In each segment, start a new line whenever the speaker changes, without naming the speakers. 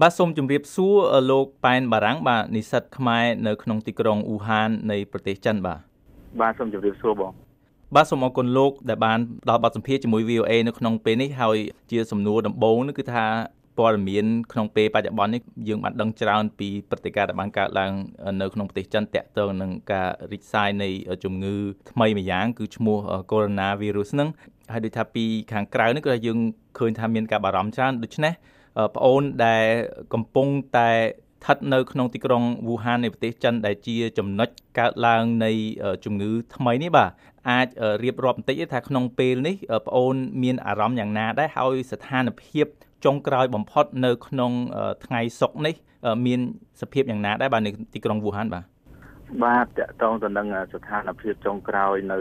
បាទសូមជម្រាបសួរលោកប៉ែនបារាំងបាទនិស្សិតខ្មែរនៅក្នុងទីក្រុងអ៊ូហាននៃប្រទេសចិនបាទ
បាទសូមជម្រាបសួរបង
បាទសូមអរគុណលោកដែលបានផ្ដល់បទសម្ភាសន៍ជាមួយ VOA នៅក្នុងពេលនេះហើយជាសំណួរដំបូងនោះគឺថាព័ត៌មានក្នុងពេលបច្ចុប្បន្ននេះយើងបានដឹងច្រើនពីព្រឹត្តិការណ៍ដែលបានកើតឡើងនៅក្នុងប្រទេសចិនតាក់ទងនឹងការរីកសាយនៃជំងឺថ្មីម្យ៉ាងគឺឈ្មោះ Coronavirus ហ្នឹងហើយដូចថាពីខាងក្រៅនេះគឺយើងឃើញថាមានការបារម្ភច្រើនដូច្នេះ ប្អូនដែលកំពុងតែស្ថិតនៅក្នុងទីក្រុងវូហាននៃប្រទេសចិនដែលជាចំណុចកើតឡើងនៃជំងឺថ្មីនេះបាទអាចរៀបរាប់បន្តិចថាក្នុងពេលនេះប្អូនមានអារម្មណ៍យ៉ាងណាដែរហើយស្ថានភាពចុងក្រោយបំផុតនៅក្នុងថ្ងៃសុក្រនេះ មានសភាពយ៉ាងណាដែរបាទនៅទីក្រុងវូហានបាទ
បាទតកតងទៅនឹងស្ថានភាពចុងក្រោយនៅ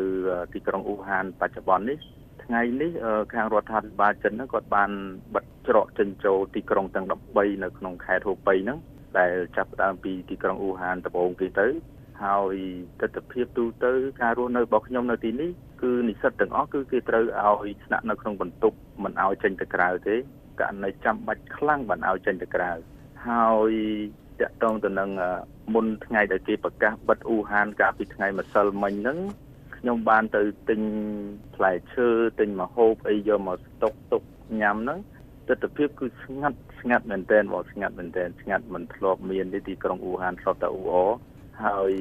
ទីក្រុងអ៊ូហានបច្ចុប្បន្ននេះថ្ងៃនេះខាងរដ្ឋាភិបាលចិនហ្នឹងគាត់បានបិទ ច្រកចិញ្ចោទីក្រុងទាំង13នៅក្នុងខេត្តហូប៉ៃហ្នឹងដែលចាប់ផ្ដើមពីទីក្រុងអ៊ូហានដំបូងគេទៅហើយទស្សនវិជ្ជាទូទៅការរស់នៅរបស់ខ្ញុំនៅទីនេះគឺនិស្សិតទាំងអស់គឺគេត្រូវឲ្យស្នាក់នៅក្នុងបន្ទប់មិនឲ្យចេញទៅក្រៅទេករណីចាំបាច់ខ្លាំងបានឲ្យចេញទៅក្រៅហើយតកតងទៅនឹងមុនថ្ងៃដែលគេប្រកាសបិទអ៊ូហានកាលពីថ្ងៃម្សិលមិញហ្នឹងខ្ញុំបានទៅទិញផ្លែឈើទិញម្ហូបអីយកមកស្តុកទុកញ៉ាំហ្នឹង ទស្សនវិជ្ជាគឺស្ងាត់ស្ងាត់មែនទែនបងស្ងាត់មែនទែនស្ងាត់មិនធ្លាប់មានទេទីក្រុងអ៊ូហានធ្លាប់តែអ៊ូអហើយ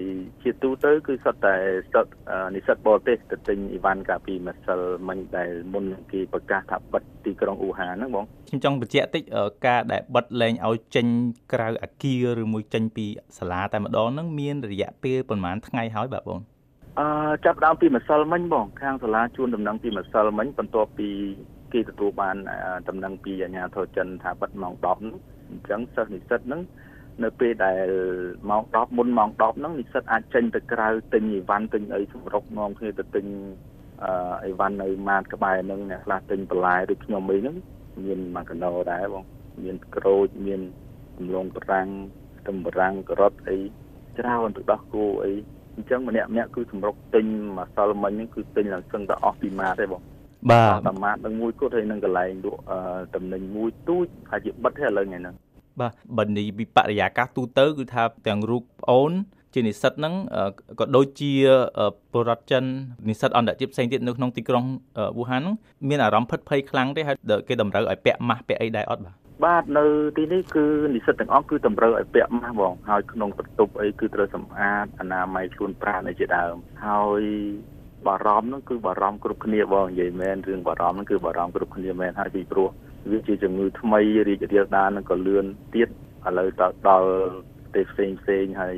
ជាទូទៅគឺសុទ្ធតែសុទ្ធនិស្សិតបរទេសទៅទិញអីវ៉ាន់កាលពីម្សិលមិញដែលមុនគេប្រកាសថាបិទទីក្រុងអ៊ូហានហ្នឹងបង
ខ្ញុំចង់បញ្ជាក់តិចការដែលបិទលែងឲ្យចេញក្រៅអាគារឬមួយចេញពីសាលាតែម្ដងហ្នឹងមានរយៈពេលប្រហែលថ្ងៃហើយបាទបង
អឺចាប់ដើមពីម្សិលមិញបងខាងសាលាជួនដំណឹងពីម្សិលមិញបន្ទាប់ពី គេទទួលបានដំណឹងពីអាជ្ញាធរចិនថាបិទម៉ោង10អញ្ចឹងសិស្សនិស្សិតហ្នឹងនៅពេលដែលម៉ោង10មុនម៉ោង10ហ្នឹងនិស្សិតអាចចេញទៅក្រៅទិញអីវ៉ាន់ទិញអីសម្រុកនាំគ្នាទៅទិញអឺអីវ៉ាន់នៅម៉ាតក្បែរហ្នឹងអ្នកខ្លះទិញបន្លែដូចខ្ញុំអីហ្នឹងមានម៉ាកាណូដែរបងមានក្រូចមានដំឡូងបារាំងខ្ទឹមបារាំងការ៉ុតអីច្រើនទឹកដោះគោអីអញ្ចឹងម្នាក់ម្នាក់គឺសម្រុកទិញម្សិលមិញហ្នឹងគឺទិញឡើងសឹងតែអស់ពីម៉ាតទេបង
បាទ
តាម៉ាតនឹងមួយគត់ហើយនឹងកន្លែងលក់តំណែងមួយទូចហើយជាបិទទេឥឡូវថ្ងៃហ្នឹង
បាទបើនិយាយពីបរិយាកាសទូទៅគឺថាទាំងរូបប្អូនជានិស្សិតហ្នឹងក៏ដូចជាពលរដ្ឋចិននិស្សិតអន្តរជាតិផ្សេងទៀតនៅក្នុងទីក្រុងវូហានហ្នឹងមានអារម្មណ៍ភិតភ័យខ្លាំងទេហើយគេតម្រូវឲ្យពាក់ម៉ាស់ពាក់អីដែរអត់បាទ
បាទនៅទីនេះគឺនិស្សិតទាំងអស់គឺតម្រូវឲ្យពាក់ម៉ាស់បងហើយក្នុងបន្ទប់អីគឺត្រូវសម្អាតអនាម័យខ្លួនប្រាណអីជាដើមហើយ បារម្ភហ្នឹងគឺបារម្ភគ្រប់គ្នាបងនិយាយមែនរឿងបារម្ភហ្នឹងគឺបារម្ភគ្រប់គ្នាមែនហើយពីព្រោះវាជាជំងឺថ្មីរីករាលដាលនឹងក៏លឿនទៀតឥឡូវដល់ដល់ប្រទេសផ្សេងផ្សេងហើយ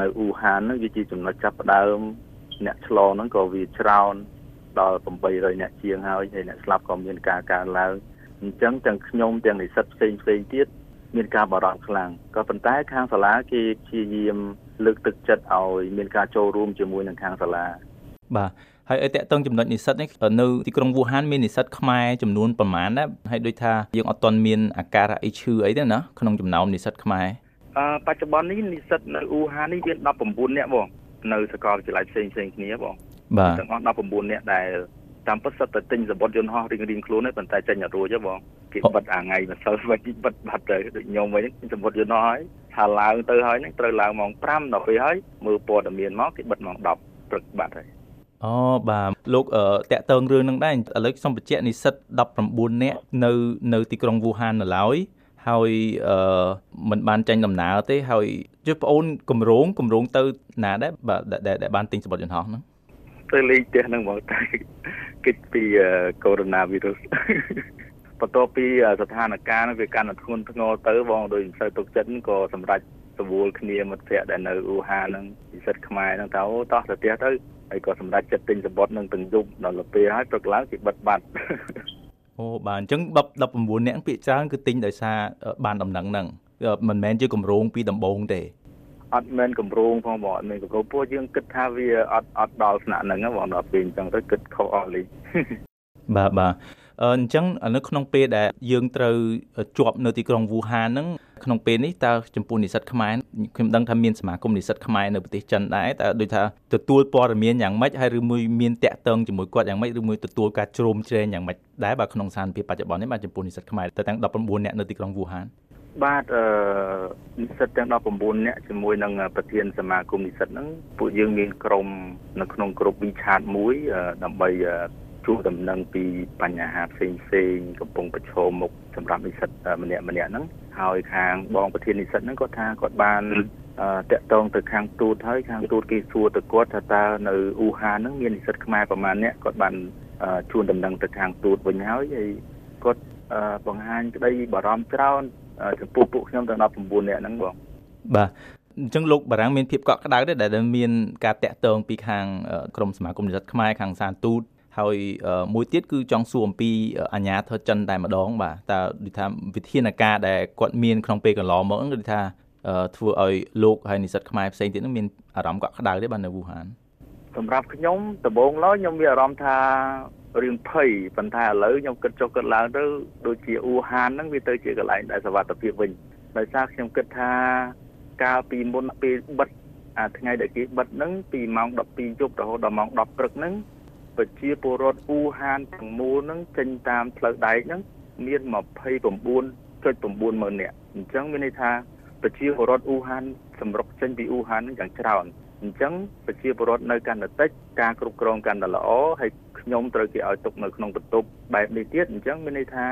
នៅអ៊ូហានហ្នឹងវាជាចំណុចចាប់ផ្ដើមអ្នកឆ្លងហ្នឹងក៏វាច្រើនដល់800អ្នកជាងហើយហើយអ្នកស្លាប់ក៏មានការកើនឡើងអញ្ចឹងទាំងខ្ញុំទាំងនិស្សិតផ្សេងផ្សេងទៀតមានការបារម្ភខ្លាំងក៏ប៉ុន្តែខាងសាលាគេព្យាយាមលើកទឹកចិត្តឲ្យមានការចូលរួមជាមួយនឹងខាងសាលា
បាទហើយឲ្យតកតងចំណុចនិស្សិតនេះនៅទីក្រុងវូហានមាននិស្សិតខ្មែរចំនួនប្រមាណដែរហើយដូចថាយើងអត់ទាន់មានអាការៈអីឈឺអីទេណាក្នុងចំណោមនិស្សិតខ្មែរ
អឺបច្ចុប្បន្ននេះនិស្សិតនៅអ៊ូហាននេះមាន19នាក់បងនៅសាកលវិទ្យាល័យផ្សេងផ្សេងគ្នាបង
បាទ
ទាំងអស់19នាក់ដែលតាមពិតសិតតែទិញសម្បត្តិយន្តហោះរៀងរៀងខ្លួនទេប៉ុន្តែចេញអត់រួចទេបងគេបិទអាថ្ងៃម្សិលវិញបិទបាត់ទៅដូចខ្ញុំវិញសម្បត្តិយន្តហោះហើយថាឡើងទៅហើយហ្នឹងត្រូវឡើងម៉ោង5ដល់ពេលហើយមើលព័ត៌មានមកគេបិទម៉ោង10ព្រឹកបាត់ហើយ
អូបាទលោកតាក់ទងរឿងនឹងដែរឥឡូវខ្ញុំបញ្ជាក់និស្សិត19នាក់នៅនៅទីក្រុងវូហាននៅឡើយហើយអឺมันបានចាញ់ដំណើរទេហើយជិះប្អូនកម្រងកម្រងទៅណាដែរបាទដែលបានទិញសម្បត្តិយន្តហោះហ្នឹង
ទៅលេងផ្ទះហ្នឹងមកតែគិតពីកូវីដ -19 បន្ទាប់ពីស្ថានភាពហ្នឹងវាកាន់តែធ្ងន់ធ្ងរទៅបងដោយមិនសូវទុកចិត្តក៏សម្រេចសវល់គ្នាមិត្តភ័ក្តិដែលនៅអ៊ូហាហ្នឹងពិសិដ្ឋខ្មែរហ្នឹងទៅអូតោះទៅផ្ទះទៅ ហើយក៏សម្រេចចិត្តទិញសម្បត្តិនឹងទាំងយប់ដល់ពេលហើយព្រឹកឡើងគេបិទបាត់
អូបាទអញ្ចឹង19នាក់ពាក្យច្រើនគឺទិញដោយសារបានដំណឹងហ្នឹងមិនមែនជាកម្រងពីដំបូងទេ
អត់មែនកម្រងផងបងអត់មែនកម្រងពួកយើងគិតថាវាអត់អត់ដល់ស្នាក់ហ្នឹងបងដល់ពេលអញ្ចឹងទៅគិតខុសអស់លី
បាទបាទ អញ្ចឹងនៅក្នុងពេលដែលយើងត្រូវជាប់នៅទីក្រុងវូហានហ្នឹងក្នុងពេលនេះតើចំពោះនិស្សិតខ្មែរខ្ញុំដឹងថាមានសមាគមនិស្សិតខ្មែរនៅប្រទេសចិនដែរតើដូចថាទទួលព័ត៌មានយ៉ាងម៉េចហើយឬមួយមានតាក់ទងជាមួយគាត់យ៉ាងម៉េចឬមួយទទួលការជ្រោមជ្រែងយ៉ាងម៉េចដែរបាទក្នុងស្ថានភាពបច្ចុប្បន្ននេះបាទចំពោះនិស្សិតខ្មែរទៅទាំង19នាក់នៅទីក្រុងវូហាន
បាទអឺនិស្សិតទាំង19នាក់ជាមួយនឹងប្រធានសមាគមនិស្សិតហ្នឹងពួកយើងមានក្រុមនៅក្នុងក្រុម WeChat មួយដើម្បី ជួបដំណឹងពីបញ្ហាផ្សេងផ្សេងកំពុងប្រឈមមុខសម្រាប់និស្សិតម្នាក់ម្នាក់ហ្នឹងហើយខាងបងប្រធាននិស្សិតហ្នឹងគាត់ថាគាត់បានតាក់ទងទៅខាងទូតហើយខាងទូតគេសួរទៅគាត់ថាតើនៅអ៊ូហានហ្នឹងមាននិស្សិតខ្មែរប្រមាណអ្នកគាត់បានជួនដំណឹងទៅខាងទូតវិញហើយហើយគាត់បង្ហាញក្តីបារម្ភច្រើនចំពោះពួកខ្ញុំទាំង19នាក់ហ្នឹងបង
បាទអញ្ចឹងលោកបារាំងមានភាពកក់ក្ដៅដែរដែលមានការតាក់ទងពីខាងក្រមសមាគមនិស្សិតខ្មែរខាងសានទូត ហើយមួយទៀតគឺចង់សួរអំពីអាញាធរចិនតែម្ដង បាទតើដូចថាវិធានការដែលគាត់មានក្នុងពេលកន្លងមកហ្នឹងគឺថាធ្វើឲ្យលោកហើយនិស្សិតខ្មែរផ្សេងទៀតហ្នឹងមានអារម្មណ៍កក់ក្ដៅទេបាទនៅវូហាន
សម្រាប់ខ្ញុំដំបូងឡើយខ្ញុំមានអារម្មណ៍ថារឿងភ័យប៉ុន្តែឥឡូវខ្ញុំគិតចុះគិតឡើងទៅដូចជាអ៊ូហានហ្នឹងវាទៅជាកន្លែងដែលសវត្ថភាពវិញដោយសារខ្ញុំគិតថាកាលពីមុនពេលបិទអាថ្ងៃដែលគេបិទហ្នឹងពីម៉ោង12យប់រហូតដល់ម៉ោង10ព្រឹកហ្នឹង ប្រជាពលរដ្ឋអ៊ូហានទាំងមូលហ្នឹងចេញតាមផ្លូវដែកហ្នឹងមាន29.9ម៉ឺននាក់អញ្ចឹងមានន័យថាប្រជាពលរដ្ឋអ៊ូហានសម្រុកចេញពីអ៊ូហានហ្នឹងយ៉ាងច្រើនអញ្ចឹងប្រជាពលរដ្ឋនៅកាន់តែតិចការគ្រប់គ្រងកាន់តែល្អហើយខ្ញុំត្រូវគេឲ្យទុកនៅក្នុងបន្ទប់បែបនេះទៀតអញ្ចឹងមានន័យថា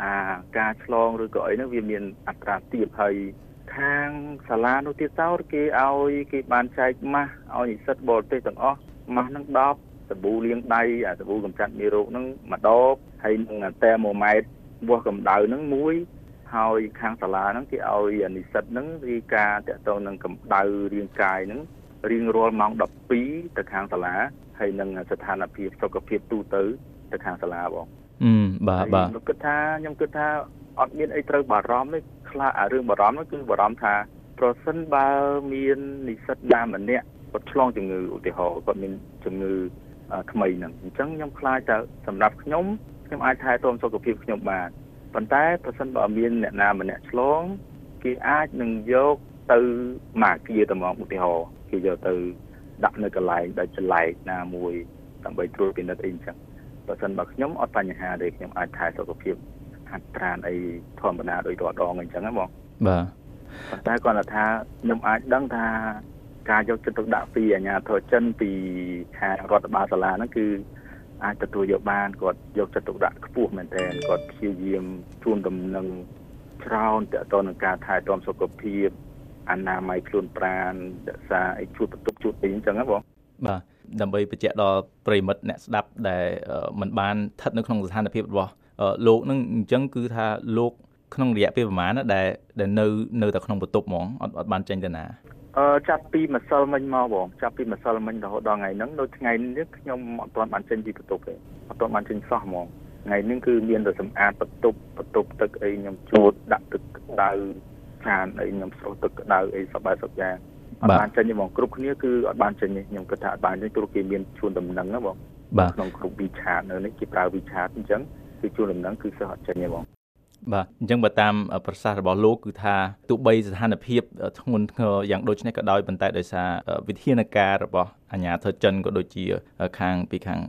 អាការឆ្លងឬក៏អីហ្នឹងវាមានអត្រាទាបហើយខាងសាលានោះទៀតតោគេឲ្យគេបានចែកម៉ាស់ឲ្យនិស្សិតបរទេសទាំងអស់ម៉ាស់ហ្នឹង10 សាប៊ូលាងដៃអាសាប៊ូកម្ចាត់មេរោគហ្នឹងមួយដបហើយនឹងតែ1ម៉ែត្រវាស់កម្ដៅហ្នឹងមួយហើយខាងសាលាហ្នឹងគេឲ្យនិស្សិតហ្នឹងរីការតកតងនឹងកម្ដៅរាងកាយហ្នឹងរៀងរាល់ម៉ោង12ទៅខាងសាលាហើយនឹងស្ថានភាពសុខភាពទូទៅទៅខាងសាលាបង
អឺបាទបាទ
ខ្ញុំគិតថាខ្ញុំគិតថាអត់មានអីត្រូវបារម្ភទេខ្លះអារឿងបារម្ភនោះគឺបារម្ភថាប្រសិនបើមាននិស្សិតណាម្នាក់គាត់ឆ្លងជំងឺឧទាហរណ៍គាត់មានជំងឺ ថ្មីហ្នឹងអញ្ចឹងខ្ញុំខ្លាចថាសម្រាប់ខ្ញុំខ្ញុំអាចថែទាំសុខភាពខ្ញុំបានប៉ុន្តែប្រសិនបើមានអ្នកណាម្នាក់ឆ្លងគេអាចនឹងយកទៅមកគាទៅមកឧទាហរណ៍គេយកទៅដាក់នៅកន្លែងដែលចលែកណាមួយដើម្បីត្រួតពិនិត្យអីអញ្ចឹងបើសិនបើខ្ញុំអត់បញ្ហាទេខ្ញុំអាចថែសុខភាពហាត់ប្រាណអីធម្មតាដោយរាល់ដងអញ្ចឹងហ្នឹងបង
បាទ
ប៉ុន្តែគាត់ថាខ្ញុំអាចដឹងថា ការយកចិត្តទុកដាក់ពីអាជ្ញាធរចិនពីខាងរដ្ឋបាលសាលាហ្នឹងគឺអាចទទួលយកបានគាត់យកចិត្តទុកដាក់ខ្ពស់មែនទែនគាត់ព្យាយាមជួនដំណឹងច្រើនតទៅនឹងការថែទាំសុខភាពអនាម័យខ្លួនប្រាណរក្សាអីជួតបន្ទប់ជួតអីអញ្ចឹងណាបង
បាទដើម្បីបញ្ជាក់ដល់ប្រិមិត្តអ្នកស្ដាប់ដែលមិនបានស្ថិតនៅក្នុងស្ថានភាពរបស់លោកនឹងអញ្ចឹងគឺថាលោកក្នុងរយៈពេលប្រហែលណាដែលដែលនៅនៅតែក្នុងបន្ទប់ហ្មងអត់អត់បានចេញទៅណា
អឺចាប់ពីម្សិលមិញមកបងចាប់ពីម្សិលមិញរហូតដល់ថ្ងៃហ្នឹងនៅថ្ងៃនេះខ្ញុំអត់ទាន់បានចេញពីបន្ទប់ទេអត់ទាន់បានចេញសោះហ្មងថ្ងៃនេះគឺមានតែសម្អាតបន្ទប់បន្ទប់ទឹកអីខ្ញុំជួតដាក់ទឹកក្តៅខានអីខ្ញុំស្រុះទឹកក្តៅអីសពបែបសពយ៉ាងអត់បានចេញទេបងគ្រប់គ្នាគឺអត់បានចេញទេខ្ញុំគិតថាអត់បានទេព្រោះគេមានជួនដំណឹងណាបងក្នុងគ្រប់វិឆាតនៅនេះគេប្រើវិឆាតអញ្ចឹងគឺជួនដំណឹងគឺសិស្សអត់ចេញទេបង
បាទអញ្ចឹងបើតាមប្រសាសន៍របស់លោកគឺថាទោះបីស្ថានភាពធ្ងន់ធ្ងរយ៉ាងដូចនេះក៏ដោយប៉ុន្តែដោយសារវិធានការរបស់អាជ្ញាធរចិនក៏ដូចជាខាងពីខាង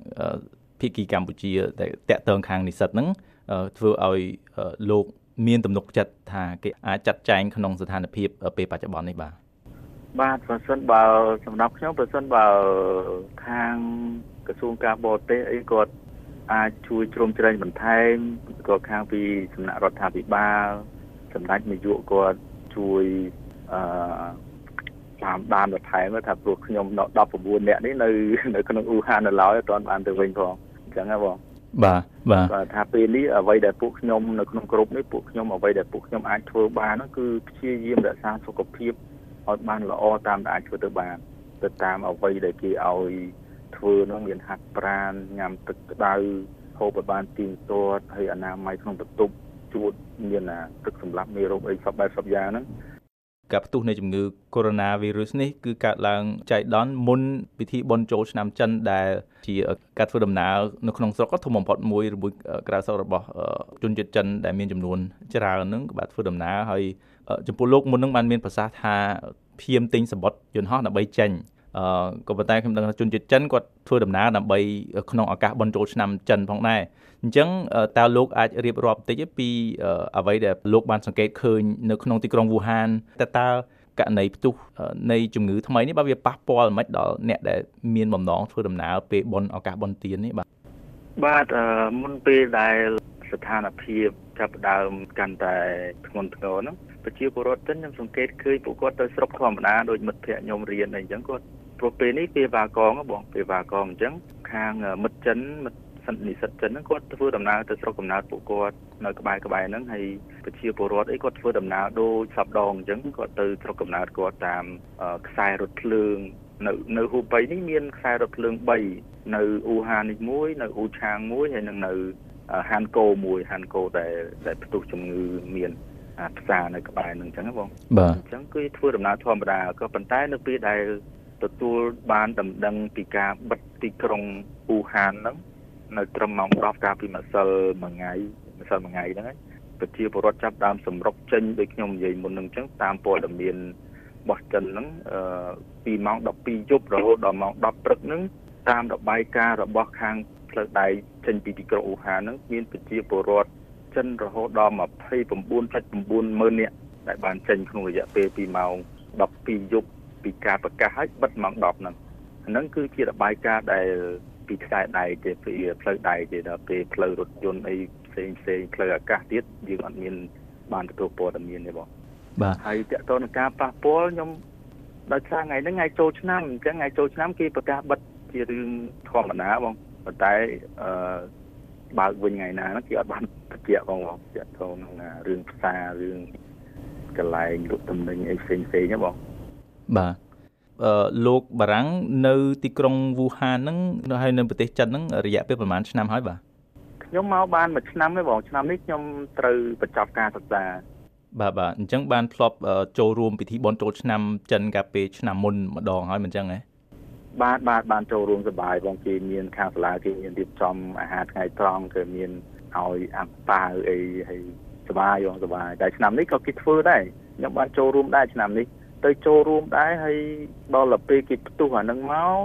ភាគីកម្ពុជាដែលតាក់ទងខាងនិស្សិតហ្នឹងធ្វើឲ្យលោកមានទំនុកចិត្តថាគេអាចចាត់ចែងក្នុងស្ថានភាពពេលបច្ចុប្បន្ននេះបាទ
បាទប្រសិនបើសម្រាប់ខ្ញុំប្រសិនបើខាងក្រសួងការបរទេសអីគាត់ អាចជួយជ្រោមជ្រែងបន្ថែមក៏ខាងពីសំណាក់រដ្ឋាភិបាលសម្ដេចនាយកគាត់ជួយអឺតាមដានបន្ថែមថាព្រោះខ្ញុំ19នាក់នេះនៅនៅក្នុងអ៊ូហាននៅឡើយអត់ទាន់បានទៅវិញផងអញ្ចឹងហ៎បង
បាទបាទ
គាត់ថាពេលនេះអ្វីដែលពួកខ្ញុំនៅក្នុងក្រុមនេះពួកខ្ញុំអ្វីដែលពួកខ្ញុំអាចធ្វើបាននោះគឺព្យាយាមរក្សាសុខភាពឲ្យបានល្អតាមដែលអាចធ្វើទៅបានទៅតាមអ្វីដែលគេឲ្យ ធ្វើនោះមានហាត់ប្រាណញ៉ាំទឹកក្តៅហូបឲ្យបានទៀងទាត់ហើយអនាម័យក្នុងបន្ទប់ជួតមានទឹកសម្រាប់មេរោគអីសពបែបសពយ៉ាងហ្នឹង
ការផ្ទុះនៃជំងឺ Coronavirus នេះគឺកើតឡើងចៃដន្យមុនពិធីបុណ្យចូលឆ្នាំចិនដែលជាការធ្វើដំណើរនៅក្នុងស្រុកក៏ធំបំផុតមួយឬមួយក្រៅស្រុករបស់ជនជាតិចិនដែលមានចំនួនច្រើនហ្នឹងក៏បាទធ្វើដំណើរហើយចំពោះលោកមុនហ្នឹងបានមានប្រសាសន៍ថាភៀមទិញសម្បត្តិយន្តហោះដើម្បីចេញ អឺក៏ប៉ុន្តែខ្ញុំដឹងថាជនជាតិចិនគាត់ធ្វើដំណើរដើម្បីក្នុងឱកាសបុណ្យចូលឆ្នាំចិនផងដែរអញ្ចឹងតើលោកអាចរៀបរាប់បន្តិចពីអ្វីដែលលោកបានសង្កេតឃើញនៅក្នុងទីក្រុងវូហានតើតើករណីផ្ទុះនៃជំងឺថ្មីនេះបើវាប៉ះពាល់មិនដល់អ្នកដែលមានបំណងធ្វើដំណើរពេលបុណ្យឱកាសបុណ្យទាននេះបាទ
បាទមុនពេលដែលស្ថានភាពចាប់ដើមកាន់តែធ្ងន់ធ្ងរហ្នឹងប្រជាពលរដ្ឋចិនខ្ញុំសង្កេតឃើញពួកគាត់ទៅស្រុកធម្មតាដូចមិត្តភ័ក្ដិខ្ញុំរៀនអីចឹងគាត់ ព្រោះពេលនេះពេលវ៉ាកងបងពេលវ៉ាកងអញ្ចឹងខាងមិត្តចិនមិត្តសិទ្ធិនិស្សិតចិនហ្នឹងគាត់ធ្វើដំណើរទៅស្រុកកំណើតពួកគាត់នៅក្បែរក្បែរហ្នឹងហើយប្រជាពលរដ្ឋអីគាត់ធ្វើដំណើរដូចសពដងអញ្ចឹងគាត់ទៅស្រុកកំណើតគាត់តាមខ្សែរថភ្លើងនៅនៅហូបៃនេះមានខ្សែរថភ្លើង3នៅអ៊ូហាននេះមួយនៅអ៊ូឆាងមួយហើយនឹងនៅហានកូមួយហានកូដែលដែលផ្ទុះជំងឺមានផ្សារនៅក្បែរនឹងអញ្ចឹងបង
បាទ
អញ្ចឹងគឺធ្វើដំណើរធម្មតាក៏ប៉ុន្តែនៅពេលដែល ទទួលបានដំណឹងពីការបិទទីក្រុងអ៊ូហានហ្នឹងនៅត្រឹមម៉ោង10កាលពីម្សិលមួយថ្ងៃម្សិលមួយថ្ងៃហ្នឹងហើយប្រជាពលរដ្ឋចាប់ដើមសម្រុកចេញដូចខ្ញុំនិយាយមុនហ្នឹងអញ្ចឹងតាមព័ត៌មានរបស់ចិនហ្នឹងអឺពីម៉ោង12យប់រហូតដល់ម៉ោង10ព្រឹកហ្នឹងតាមរបាយការណ៍របស់ខាងផ្លូវដែកចេញពីទីក្រុងអ៊ូហានហ្នឹងមានប្រជាពលរដ្ឋចិនរហូតដល់29.9ម៉ឺននាក់ដែលបានចេញក្នុងរយៈពេលពីម៉ោង12យប់ ពីការប្រកាសឲ្យបិទម៉ោង10ហ្នឹងហ្នឹងគឺជារបាយការណ៍ដែលពីខ្សែដែកទេពីផ្លូវដែកទេដល់ពេលផ្លូវរថយន្តអីផ្សេងផ្សេងផ្លូវអាកាសទៀតយើងអត់មាន បានទទួលព័ត៌មានទេបង
បាទ
ហើយតកតនការប៉ះពាល់ខ្ញុំដោយសារថ្ងៃហ្នឹងថ្ងៃចូលឆ្នាំអញ្ចឹងថ្ងៃចូលឆ្នាំគេប្រកាសបិទជារឿងធម្មតាបងប៉ុន្តែអឺបើកវិញថ្ងៃណាហ្នឹងគេអត់បានបញ្ជាក់បងបងតកតននឹងរឿងផ្សាររឿងកន្លែងលក់ទំនិញអីផ្សេងផ្សេងហ្នឹងបង
បាទលោកបារាំងនៅទីក្រុងវូហានហ្នឹងហើយនៅប្រទេសចិនហ្នឹងរយៈពេលប្រហែលឆ្នាំហើយបាទ
ខ្ញុំមកបានមួយឆ្នាំទេបងឆ្នាំនេះខ្ញុំត្រូវបញ្ចប់ការសិក្សា
បាទបាទអញ្ចឹងបានធ្លាប់ចូលរួមពិធីបុណ្យចូលឆ្នាំចិនកាលពេលឆ្នាំមុនម្ដងហើយមិនអញ្ចឹងហ៎
បាទបាទបានចូលរួមសប្បាយបងគេមានខាងសាលាគេមានរៀបចំអាហារថ្ងៃត្រង់គឺមានឲ្យអាំប៉ាវអីហើយសប្បាយបងសប្បាយតែឆ្នាំនេះក៏គេធ្វើដែរខ្ញុំបានចូលរួមដែរឆ្នាំនេះ ទៅចូលរួមដែរហើយដល់ទៅពេលគេផ្ទុះអានឹងមក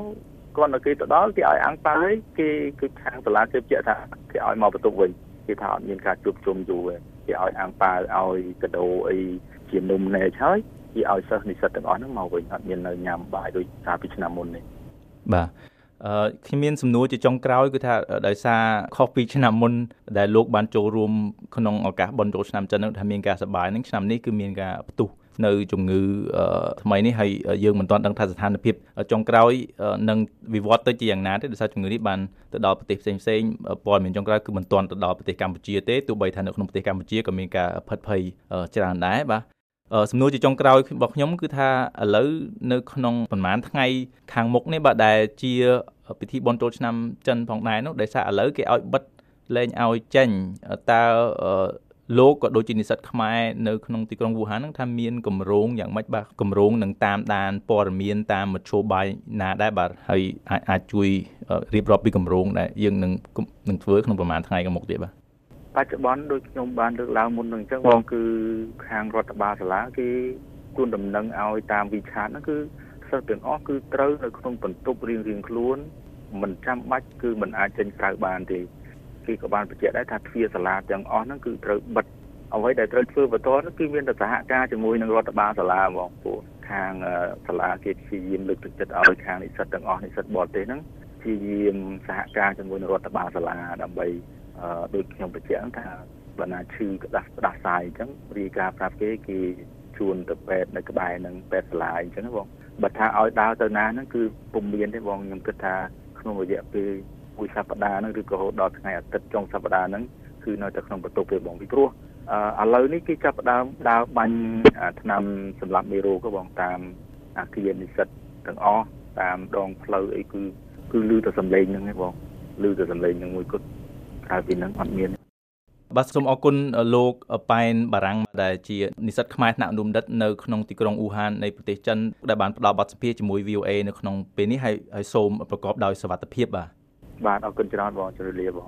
គាត់នៅគេទៅដល់គេឲ្យអាំងប៉ាវគេគឺខាងសាលាគេបញ្ជាក់ថាគេឲ្យមកបន្ទប់វិញគេថាអត់មានការជួបជុំយូរទេគេឲ្យអាំងប៉ាវឲ្យកាដូអីជានំណែហើយគេឲ្យសិស្សនិស្សិតទាំងអស់ហ្នឹងមកវិញអត់មាននៅញ៉ាំបាយដូចកាលពីឆ្នាំមុននេះ
បាទអឺខ្ញុំមានសំណួរជាចុងក្រោយគឺថាដោយសារខុសពីឆ្នាំមុនដែលលោកបានចូលរួមក្នុងឱកាសបុណ្យចូលឆ្នាំចិននោះថាមានការសប្បាយនឹងឆ្នាំនេះគឺមានការផ្ទុះ នៅជំងឺថ្មីនេះហើយយើងមិនទាន់ដឹងថាស្ថានភាពចុងក្រោយនឹងវិវត្តទៅជាយ៉ាងណាទេដោយសារជំងឺនេះបានទៅដល់ប្រទេសផ្សេងផ្សេងព័ត៌មានចុងក្រោយគឺមិនទាន់ទៅដល់ប្រទេសកម្ពុជាទេទោះបីថានៅក្នុងប្រទេសកម្ពុជាក៏មានការផិតភ័យច្រើនដែរបាទសំណួរជាចុងក្រោយរបស់ខ្ញុំគឺថាឥឡូវនៅក្នុងប្រហែលថ្ងៃខាងមុខនេះបាទដែលជាពិធីបុណ្យចូលឆ្នាំចិនផងដែរនោះដោយសារឥឡូវគេឲ្យបិទលែងឲ្យចេញតើ លោកក៏ដូចជានិស្សិតខ្មែរនៅក្នុងទីក្រុងវូហានហ្នឹងថាមានកម្រងយ៉ាងម៉េចបាទកម្រងនឹងតាមដានព័ត៌មានតាមមធ្យោបាយណាដែរបាទហើយអាចអាចជួយរៀបរាប់ពីកម្រងដែលយើងនឹងនឹងធ្វើក្នុងប្រហែលថ្ងៃខាងមុខទៀតបាទ
បច្ចុប្បន្នដូចខ្ញុំបានលើកឡើងមុននឹងអញ្ចឹងបងគឺខាងរដ្ឋបាលសាលាគេជូនដំណឹងឲ្យតាមវិឆាតហ្នឹងគឺសិស្សទាំងអស់គឺត្រូវនៅក្នុងបន្ទប់រៀងរៀងខ្លួនមិនចាំបាច់គឺមិនអាចចេញក្រៅបានទេ គេក៏បានបញ្ជាក់ដែរថាទ្វារសាលាទាំងអស់ហ្នឹងគឺត្រូវបិទអ្វីដែលត្រូវធ្វើបន្តនោះគឺមានតែសហការជាមួយនឹងរដ្ឋបាលសាលាបងពួកខាងសាលាគេព្យាយាមលើកទឹកចិត្តឲ្យខាងនិស្សិតទាំងអស់និស្សិតបរទេសហ្នឹងព្យាយាមសហការជាមួយនឹងរដ្ឋបាលសាលាដើម្បីដូចខ្ញុំបញ្ជាក់ថាបើណាឈឺក្តាស់ក្តាស់សាយអញ្ចឹងរាយការណ៍ប្រាប់គេគេជួនទៅពេទ្យនៅក្បែរនឹងពេទ្យសាលាអញ្ចឹងបងបើថាឲ្យដើរទៅណាហ្នឹងគឺពុំមានទេបងខ្ញុំគិតថាក្នុងរយៈពេល មួយសប្តាហ៍ហ្នឹងឬក៏រហូតដល់ថ្ងៃអាទិត្យចុងសប្តាហ៍ហ្នឹងគឺនៅតែក្នុងបន្ទប់ទេបងពីព្រោះឥឡូវនេះគេចាប់ផ្ដើមដើរបាញ់ឆ្នាំសម្រាប់មេរោគបងតាមអាគារនិស្សិតទាំងអស់តាមដងផ្លូវអីគឺគឺលឺតែសំឡេងហ្នឹងឯងបងលឺតែសំឡេងហ្នឹងមួយគត់ក្រៅពីហ្នឹងអត់មាន
បាទសូមអរគុណលោកប៉ែនបារាំងដែលជានិស្សិតខ្មែរថ្នាក់អនុបណ្ឌិតនៅក្នុងទីក្រុងអ៊ូហាននៃប្រទេសចិនដែលបានផ្ដល់បទសម្ភាសន៍ជាមួយ VOA នៅក្នុងពេលនេះហើយសូមប្រកបដោយសុវត្ថិភាពបាទ
បាទអរគុណច្រើនបងជម្រាបលាបង